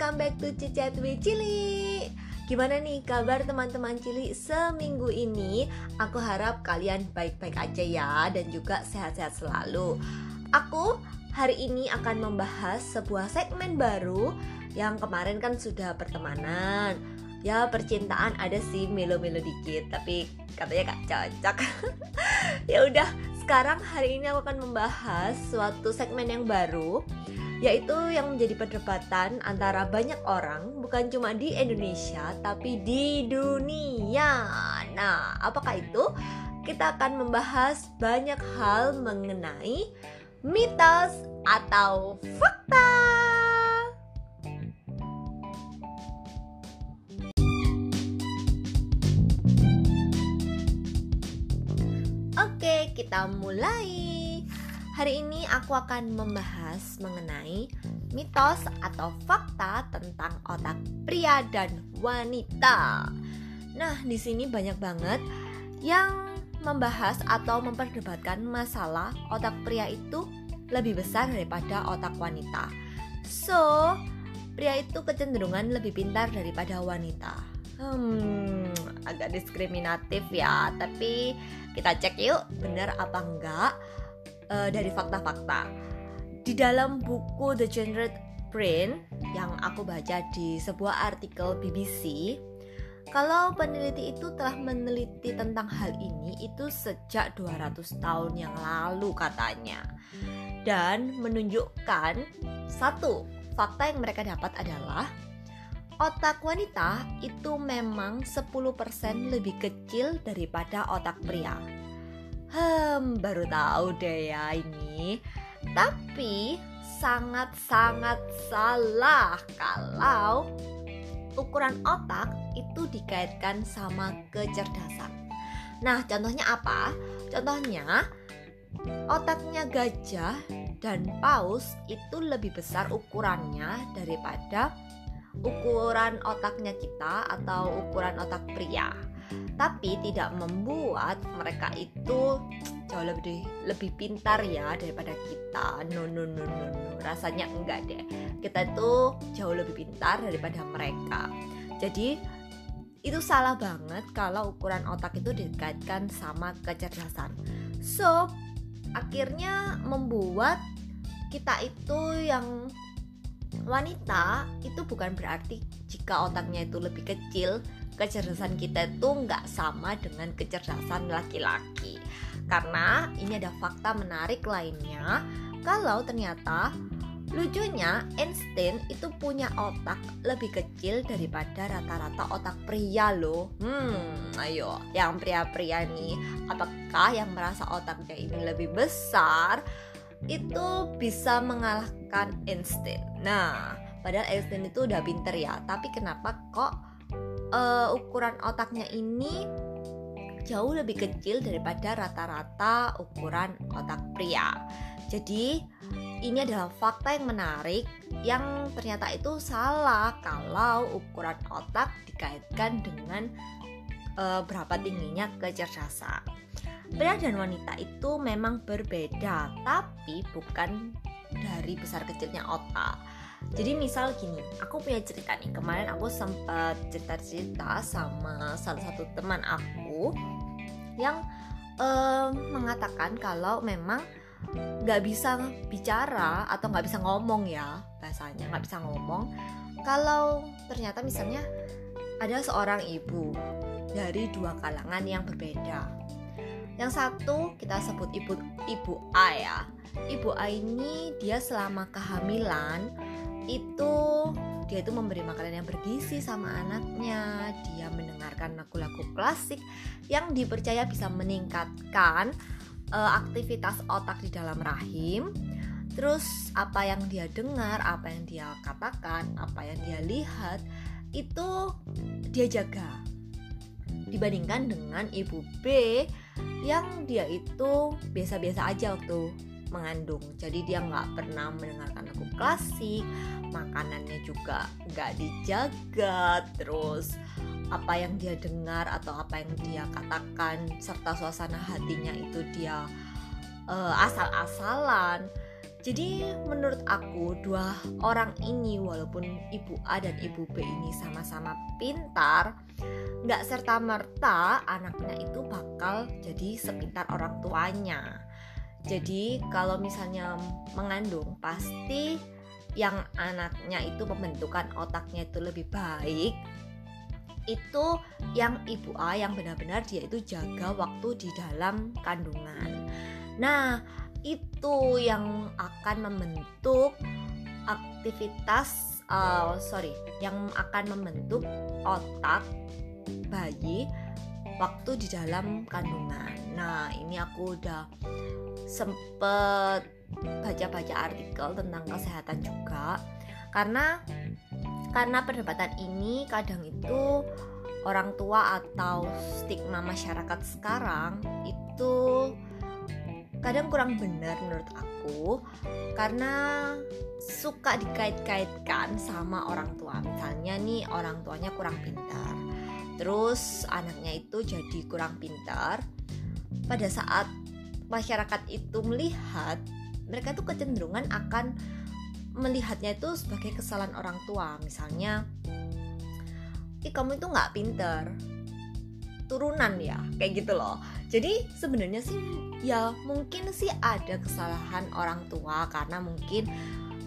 welcome back to Cicet with Cili. Gimana nih kabar teman-teman Cili seminggu ini? Aku harap kalian baik-baik aja ya dan juga sehat-sehat selalu. Aku hari ini akan membahas sebuah segmen baru yang kemarin kan sudah pertemanan. Ya percintaan ada sih melo-melo dikit tapi katanya gak cocok. Ya udah sekarang hari ini aku akan membahas suatu segmen yang baru yaitu yang menjadi perdebatan antara banyak orang bukan cuma di Indonesia tapi di dunia. Nah, apakah itu? Kita akan membahas banyak hal mengenai mitos atau fakta. Oke, kita mulai. Hari ini aku akan membahas mengenai mitos atau fakta tentang otak pria dan wanita. Nah, di sini banyak banget yang membahas atau memperdebatkan masalah otak pria itu lebih besar daripada otak wanita. So, pria itu kecenderungan lebih pintar daripada wanita. Hmm, agak diskriminatif ya, tapi kita cek yuk benar apa enggak uh, dari fakta-fakta. Di dalam buku The Gendered Brain yang aku baca di sebuah artikel BBC, kalau peneliti itu telah meneliti tentang hal ini itu sejak 200 tahun yang lalu katanya. Dan menunjukkan satu fakta yang mereka dapat adalah otak wanita itu memang 10% lebih kecil daripada otak pria. Hmm, baru tahu deh ya ini. Tapi sangat-sangat salah kalau ukuran otak itu dikaitkan sama kecerdasan. Nah, contohnya apa? Contohnya otaknya gajah dan paus itu lebih besar ukurannya daripada ukuran otaknya kita atau ukuran otak pria tapi tidak membuat mereka itu jauh lebih lebih pintar ya daripada kita. No no no no no. Rasanya enggak deh. Kita itu jauh lebih pintar daripada mereka. Jadi itu salah banget kalau ukuran otak itu dikaitkan sama kecerdasan. So akhirnya membuat kita itu yang wanita itu bukan berarti jika otaknya itu lebih kecil kecerdasan kita itu nggak sama dengan kecerdasan laki-laki. Karena ini ada fakta menarik lainnya. Kalau ternyata lucunya Einstein itu punya otak lebih kecil daripada rata-rata otak pria loh. Hmm ayo yang pria-pria nih apakah yang merasa otaknya ini lebih besar itu bisa mengalahkan Einstein. Nah padahal Einstein itu udah pinter ya tapi kenapa kok uh, ukuran otaknya ini jauh lebih kecil daripada rata-rata ukuran otak pria. Jadi ini adalah fakta yang menarik yang ternyata itu salah kalau ukuran otak dikaitkan dengan uh, berapa tingginya kecerdasan. Pria dan wanita itu memang berbeda, tapi bukan dari besar kecilnya otak jadi misal gini aku punya cerita nih. Kemarin aku sempat cerita-cerita sama salah satu teman aku yang uh, mengatakan kalau memang nggak bisa bicara atau nggak bisa ngomong ya bahasanya nggak bisa ngomong. Kalau ternyata misalnya ada seorang ibu dari dua kalangan yang berbeda. Yang satu kita sebut ibu ibu A ya. Ibu A ini dia selama kehamilan itu dia itu memberi makanan yang bergizi sama anaknya. Dia mendengarkan lagu-lagu klasik yang dipercaya bisa meningkatkan uh, aktivitas otak di dalam rahim. Terus apa yang dia dengar apa yang dia katakan apa yang dia lihat itu dia jaga. Dibandingkan dengan ibu B yang dia itu biasa-biasa aja waktu mengandung jadi dia nggak pernah mendengarkan lagu klasik makanannya juga nggak dijaga terus apa yang dia dengar atau apa yang dia katakan serta suasana hatinya itu dia uh, asal-asalan Jadi menurut aku dua orang ini walaupun ibu A dan ibu B ini sama-sama pintar, nggak serta merta anaknya itu bakal jadi sepintar orang tuanya. Jadi kalau misalnya mengandung pasti yang anaknya itu pembentukan otaknya itu lebih baik itu yang ibu A yang benar-benar dia itu jaga waktu di dalam kandungan. Nah, itu yang akan membentuk aktivitas uh, sorry, yang akan membentuk otak bayi waktu di dalam kandungan. Nah, ini aku udah sempet baca-baca artikel tentang kesehatan juga. Karena karena perdebatan ini kadang itu orang tua atau stigma masyarakat sekarang itu kadang kurang benar menurut aku. Karena suka dikait-kaitkan sama orang tua. Misalnya nih orang tuanya kurang pintar terus anaknya itu jadi kurang pintar. Pada saat masyarakat itu melihat mereka tuh kecenderungan akan melihatnya itu sebagai kesalahan orang tua. Misalnya ih kamu itu nggak pinter turunan ya kayak gitu loh. Jadi sebenarnya sih ya mungkin sih ada kesalahan orang tua karena mungkin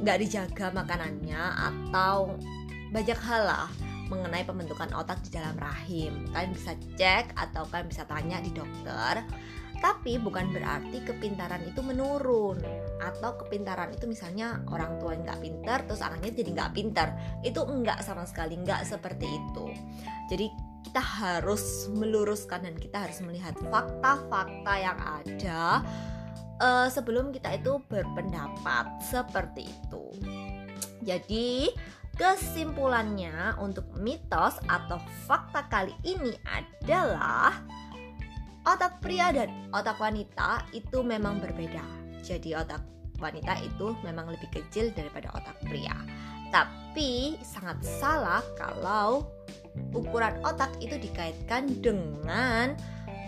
nggak dijaga makanannya atau banyak hal lah mengenai pembentukan otak di dalam rahim. Kalian bisa cek atau kalian bisa tanya di dokter. Tapi bukan berarti kepintaran itu menurun. Atau kepintaran itu misalnya orang tua nggak pintar terus anaknya jadi nggak pintar. Itu enggak sama sekali nggak seperti itu. Jadi kita harus meluruskan dan kita harus melihat fakta-fakta yang ada uh, sebelum kita itu berpendapat seperti itu. Jadi kesimpulannya untuk mitos atau fakta kali ini adalah otak pria dan otak wanita itu memang berbeda. Jadi otak wanita itu memang lebih kecil daripada otak pria. Tapi sangat salah kalau ukuran otak itu dikaitkan dengan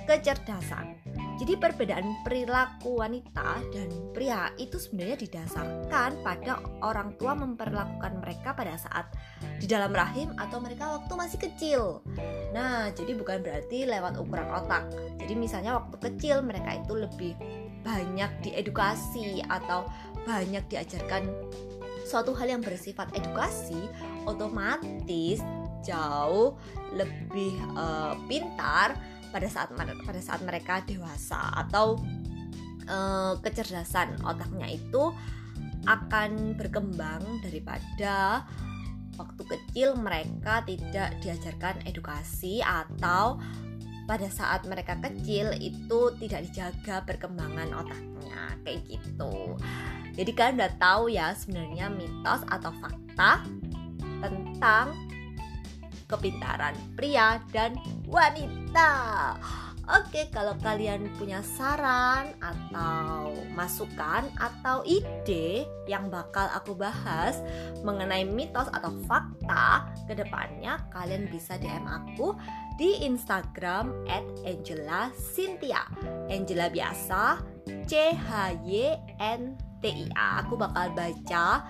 kecerdasan. Jadi perbedaan perilaku wanita dan pria itu sebenarnya didasarkan pada orang tua memperlakukan mereka pada saat di dalam rahim atau mereka waktu masih kecil. Nah, jadi bukan berarti lewat ukuran otak. Jadi misalnya waktu kecil mereka itu lebih banyak diedukasi atau banyak diajarkan suatu hal yang bersifat edukasi, otomatis jauh lebih uh, pintar pada saat pada saat mereka dewasa atau uh, kecerdasan otaknya itu akan berkembang daripada waktu kecil mereka tidak diajarkan edukasi atau pada saat mereka kecil itu tidak dijaga perkembangan otaknya kayak gitu. Jadi kalian udah tahu ya sebenarnya mitos atau fakta tentang kepintaran pria dan wanita. Oke, kalau kalian punya saran atau masukan atau ide yang bakal aku bahas mengenai mitos atau fakta ke depannya, kalian bisa DM aku di Instagram @angela cynthia. Angela biasa C H Y N T I A. Aku bakal baca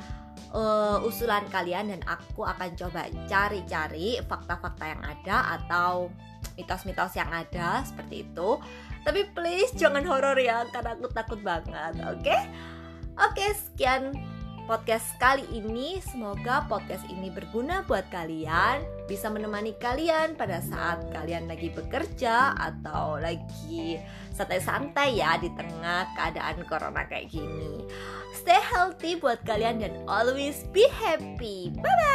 uh, usulan kalian dan aku akan coba cari-cari fakta-fakta yang ada atau mitos-mitos yang ada seperti itu. Tapi please jangan horor ya karena aku takut banget, oke? Okay? Oke, okay, sekian podcast kali ini. Semoga podcast ini berguna buat kalian, bisa menemani kalian pada saat kalian lagi bekerja atau lagi santai-santai ya di tengah keadaan corona kayak gini. Stay healthy buat kalian dan always be happy. Bye bye.